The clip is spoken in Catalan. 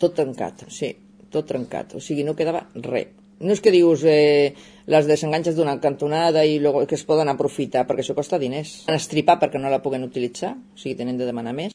tot trencat, sí, tot trencat, o sigui, no quedava res. No és que dius eh, les desenganxes d'una cantonada i luego que es poden aprofitar, perquè això costa diners. Estripar perquè no la puguen utilitzar, o sigui, tenen de demanar més.